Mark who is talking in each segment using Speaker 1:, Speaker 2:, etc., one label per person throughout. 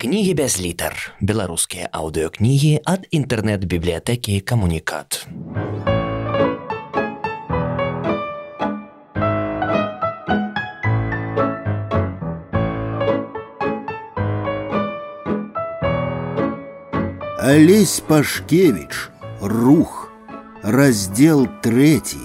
Speaker 1: Кнігі без літар. Беларускія аўдыёкнігі ад інтэрнэт-бібліятэкі камунікат.
Speaker 2: Олесь Пашкевич. Рух. Раздел третий.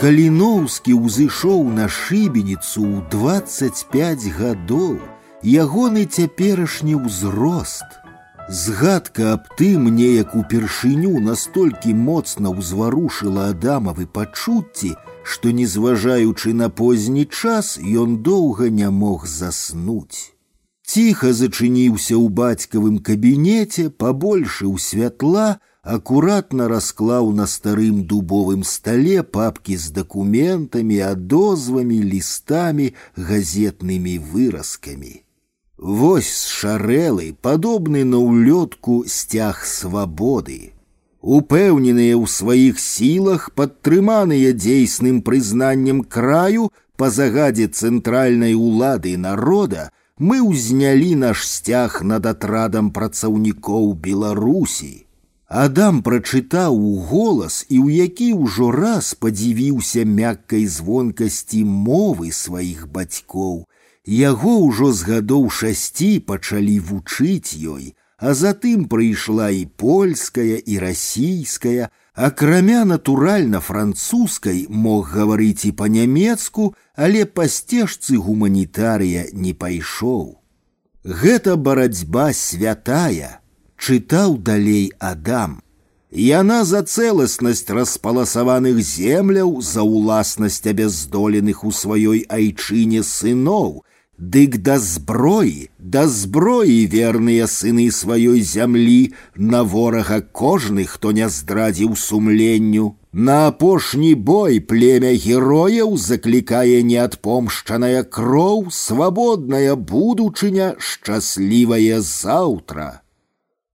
Speaker 2: Каліноўскі ўзышоў на шыбеніцу ў 25 гадоў, ягоны цяперашні ўзрост. Згадка аб тым неяк упершыню настолькі моцна ўзварушыла адамавы пачуцці, што, не зважаючы на позні час, ён доўга не мог заснуць. Ціха зачыніўся ў бацькавым кабінеце, пабольшыў святла, аккуратно расклаў на старым дубовым столе папки с документами, адозвамі, листами, газетными выразками. Вось шарэлы, падобны на ўлётку сцяг свабоды. Упэўненыя ў сваіх сілах, падтрыманыя дзейсным прызнаннем краю па загадзе цэнтральнай улады народа, мы ўзнялі наш сцяг над атрадам працаўнікоў Беларусі. Адам прачытаў у голас і ў які ўжо раз падзівіўся мяккай звонкасці мовы сваіх бацькоў. Яго ўжо з гадоў шасці пачалі вучыць ёй, а затым прыйшла і польская і расійская, акрамя натуральна французскай мог гаварыць і па-нямецку, але па сцежцы гуманітарыя не пайшоў. Гэта барацьба святая, чытаў далей Адам. Яна за цэласнасць распаласаваных земляў, за ўласнасць абяздоленых у сваёй айчыне сыноў, Дык да зброі, да зброі верныя сыны сваёй зямлі, на ворага кожны, хто не здрадзіў сумленню. На апошні бой племя герояў заклікае неадпомшчаная кроў, свабодная будучыня, шчаслівае заўтра.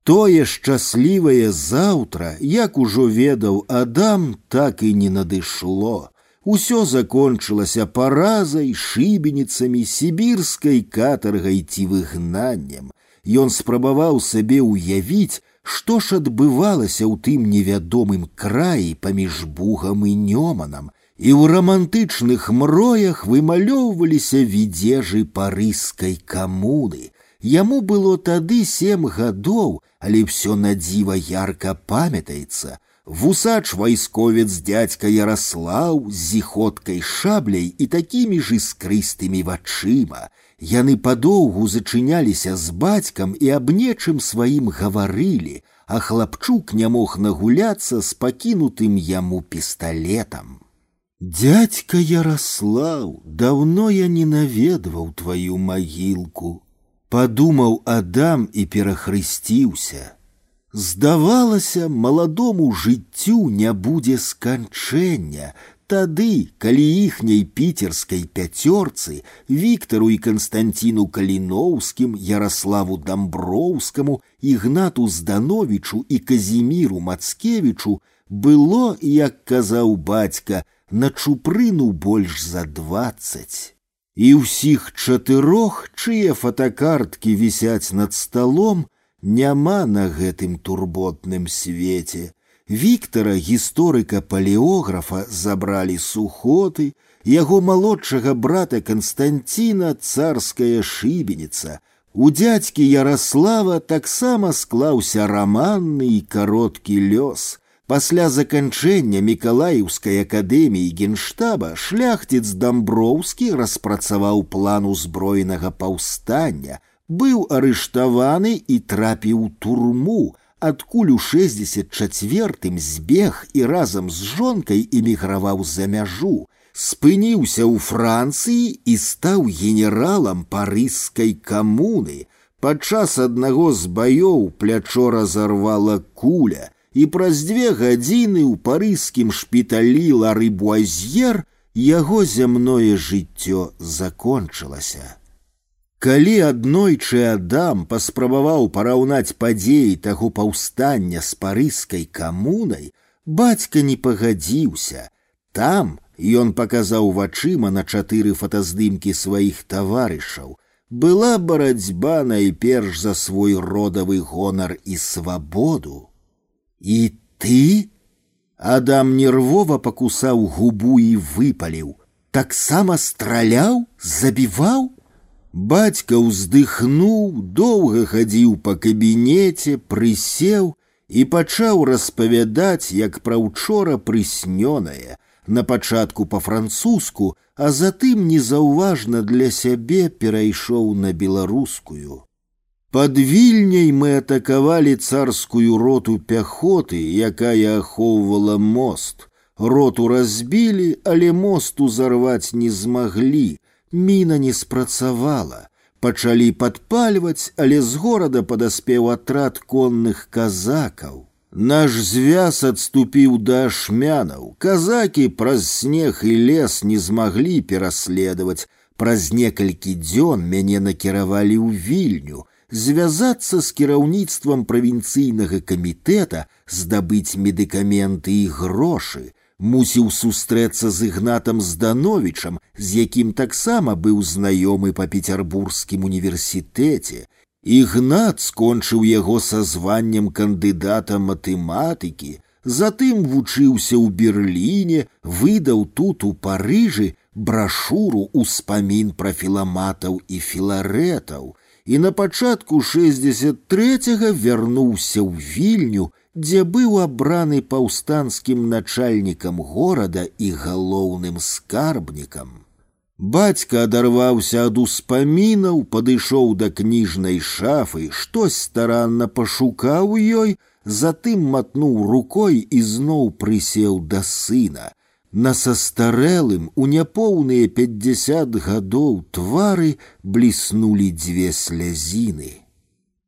Speaker 2: Тое шчаслівае заўтра, як ужо ведаў Адам, так і не надышло. Усё закончылася паразай, шыбеніцамі, сібірскай катаргай ці выгнаннем. Ён спрабаваў сабе ўявіць, што ж адбывалася ў тым невядомым краі паміж бугам і нёманам, і ў рамантычных мроях вымалёўваліся відзежы парыскай камуны. Яму было тады сем гадоў, але все на дзіва ярко памятаецца. Вусач вайсковец дядька Ярослаў з зіходкай шабляй і такімі ж іскрыстымі вачыма. Яны падоўгу зачыняліся з бацькам і аб нечым сваім гаварылі, а хлапчук не мог нагуляцца з пакінутым яму пісталетам. Дядька Ярослаў, давно я не наведваў твою магілку, Падумаў Адам і перахрысціўся. Здавалася, маладому жыццю не будзе сканчэння, Тады, калі іхняй піцерскай пяцёрцы Віктару і Канстанціну Каліноўскім, Ярославу Дамброўскаму, Ігнату Здановічу і Казіміру Мацкевічу было, як казаў бацька, на чупрыну больш за двадцать. І ўсіх чатырох, чые фотокарткі вісяць над столом, няма на гэтым турботным свеце. Віктора гісторыка палеографа забралі сухоты, яго малодшага брата Констанціна царская шыбеніца. У дядзькі Ярослава таксама склаўся раманны і кароткі лёс. Пасля заканчэння мікалаеўскай акадэміі генштаба шляхціц дамброўскі распрацаваў план узброенага паўстання, быў арыштаваны і трапіў турму, адкуль у 64 збег і разам з жонкай эміграваў за мяжу, спыніўся ў Францыі і стаў генералам парыскай камуны. Падчас аднаго з баёў плячо разарвала куля, і праз дзве гадзіны ў парыскім шпіталі лары буазьер яго зямное жыццё закончылася. Калі аднойчы Адам паспрабаваў параўнаць падзеі таго паўстання з парыскай камунай, бацька не пагадзіўся. Там, Ён паказаў вачыма на чатыры фотаздымкі сваіх таварышаў. Была барацьба найперш за свой родавы гонар і свабоду. І ты? Адам нервова пакусаў губу і выпаліў. Таксама страляў, забіваў? Бацька ўздыхнуў, доўга хадзіў па кабінеце, прысеў і пачаў распавядаць, як пра ўчора прыснёнае, на пачатку па-французску, а затым незаўважна для сябе перайшоў на беларускую. Под вільняй мы атакавалі царскую роту пяхоты, якая ахоўвала мост. Роту разбілі, але мост узарваць не змаглі. Міна не спрацавала. Пачалі падпальваць, але з горада падаспеў атрад конных казакаў. Наш звяз адступіў да ашмянаў. Казакі праз снег і лес не змаглі пераследаваць. Праз некалькі дзён мяне накіравалі ў вільню, звязацца з кіраўніцтвам правінцыйнага камітэта, здабыць медыкаменты і грошы, мусіў сустрэцца з ігнатам здановічам, з якім таксама быў знаёмы па петербургскім універсітэце, Ігнат скончыў яго са званнем кандыдата матэматыкі, затым вучыўся ў Берліне, выдаў тут у Парыжы брашуру ўспамін пра філаматаў і філарэтаў, і на пачатку 63 вярнуўся ў вільню, дзе быў абраны паўстанцкім начальнікам горада і галоўным скарбнікам. Бацька адарваўся ад успамінаў, падышоў да кніжнай шафы, штось старанна пашукаў ёй, затым матнуў рукой і зноў прысеў да сына. На састарэлым у няпоўныя пятьдесят гадоў твары бліснулі дзве слязіны.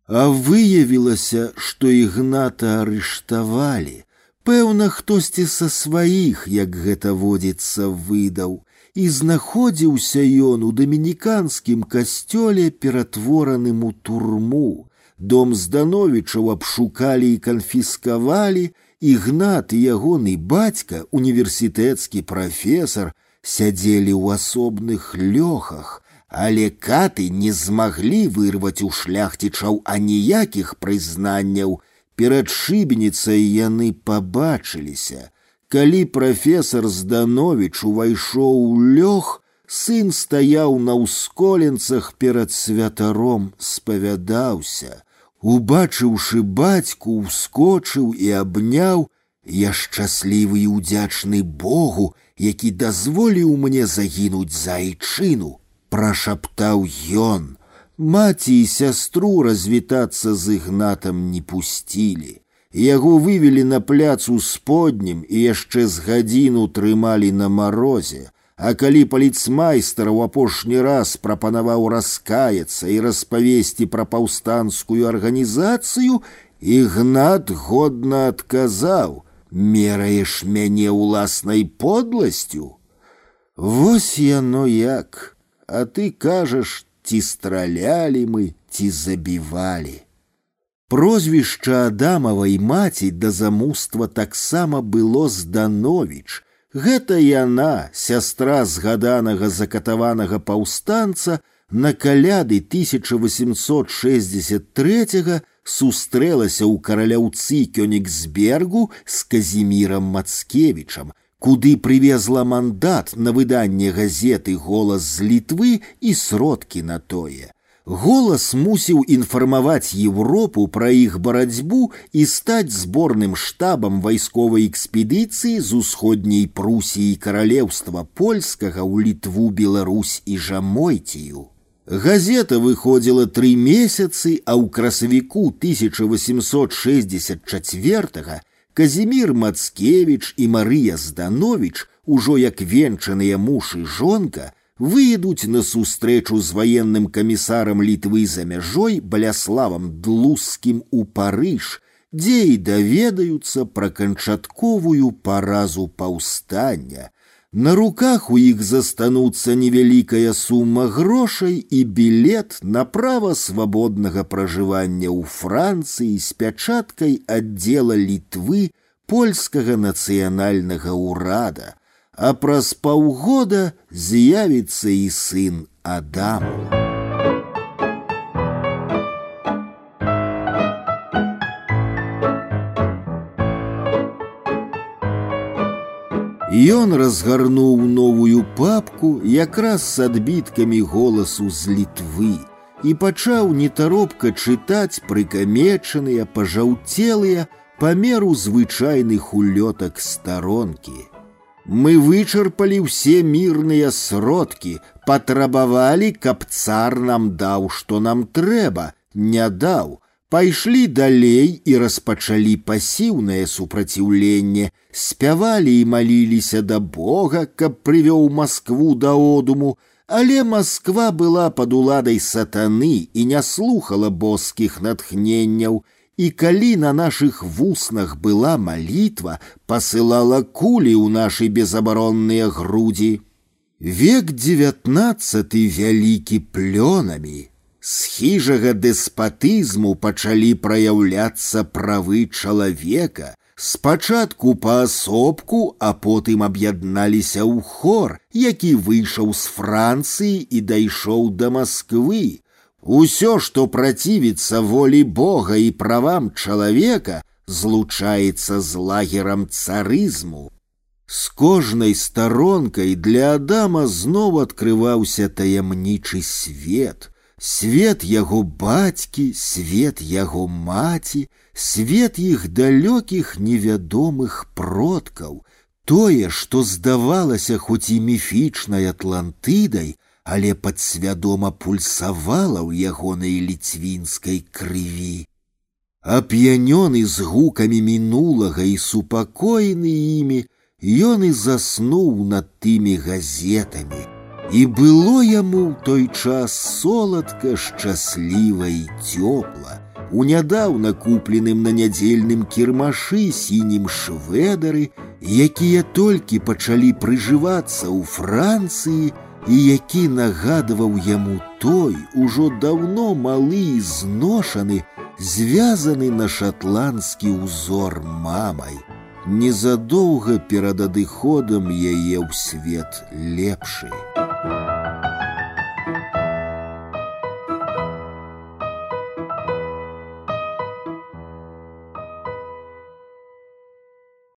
Speaker 2: А выявілася, што ігната арыштавалі. Пэўна, хтосьці са сваіх, як гэта водзіцца, выдаў і знаходзіўся ён у дамініканскім касцёле ператвораным у турму. Дом здановічаў абшукалі і канфіскавалі, ігнат і ягоны бацька, універсітэцкі прафесор, сядзелі ў асобных лёхах, але каты не змаглі вырваць у шляхцічаў аніякіх прызнанняў. Перад шыбеніцай яны пабачыліся. Калі прафесор Зданович увайшоў у лёг, сын стаяў на ўсколенцах перад святаром, спавядаўся. Убачыўшы бацьку, ускочыў і абняў, я шчаслівы і ўдзячны Богу, які дазволіў мне загінуць за айчыну, прашаптаў ён. Маці і сястру развітацца з ігнатам не пусцілі. Яго вывели на пляцу споднім і яшчэ з гадзіну трымалі на марозе, А калі паліцмайстар у апошні раз прапанаваў раскаяцца і распавесці пра паўстанскую арганізацыю, ігнат годна адказаў: « Мераеш мяне ўласнай подласцю. Вось яно як, а ты кажаш, ці стралялі мы, ці забівалі. Прозвішча Адамавай маці да замуства таксама было Здановіч. Гэта яна, сястра згаданага закатаванага паўстанца, на каляды 1863 сустрэлася ў караляўцы Кёнігсбергу з Казімірам Мацкевічам, куды прывезла мандат на выданне газеты голас з літвы і сродкі на тое. Голас мусіў інфармаваць Еўропу пра іх барацьбу і стаць зборным штабам вайсковай экспедыцыі з усходняй прусіі каралеўства польскага ў літву Беларусь і жамойцію. Газета выходзіла тры месяцы, а ў красавіку 1864 Казімір Мацкевіч і Марыя Зданович, ужо як венчаныя муж і жонка, выйдуць на сустрэчу з ваенным камісарам літвы за мяжой баляславам длузскім у парыж, дзе і даведаюцца пра канчатковую паразу паўстання. На руках у іх застануцца невялікая сума грошай і білет на права свабоднага пражывання ў Францыі з пячаткай аддзела літвы польскага нацыянальнага ўрада, а праз паўгода з'явіцца і сын Адам. Ён разгарнуў новую папку якраз з адбіткамі голасу з літвы і пачаў нетаропка чытаць прыкамечаныя пажаўцелыя памеру звычайных улётак старонкі. Мы вычарпалі ўсе мірныя сродкі, патрабавалі, каб цар нам даў, што нам трэба, не даў, Пайшлі далей і распачалі пасіўнае супраціўленне, спявалі і маліліся да Бога, каб прывёў Маскву да одуму, але Масква была пад уладай сатаны і не слухала боскіх натхненняў, і калі на нашых вуснах была малітва, пасылала кулі ў нашы безабаронныя грудзі. Век девятнаццаты вялікі плёнамі, з хіжага дэспатызму пачалі праяўляцца правы чалавека, спачатку паасобку, а потым аб'ядналіся ў хор, які выйшаў з Францыі і дайшоў да Масквы. Усё, што працівіцца волі Бога і правам чалавека, злучаецца з лагерам царызму. З кожнай старонкай для Адама зноў адкрываўся таямнічы свет, свет яго бацькі, свет яго маці, свет іх далёкіх невядомых продкаў, тое, што здавалася хоць і міфічнай атлантыдай, але падсвядома пульсавала ў ягонай ліцвінскай крыві. Ап'янёны з гукамі мінулага і супакоены імі, ён і заснуў над тымі газетамі. І было яму ў той час соладка, шчасліва і цёпла. У нядаўна купленым на нядзельным кірмашы сінім шведары, якія толькі пачалі прыжывацца ў Францыі, і які нагадваў яму той, ужо даўно малы і зношаны, звязаны на шатландскі ўзор мамай. Незадоўга перад адыходам яе ў свет лепшы.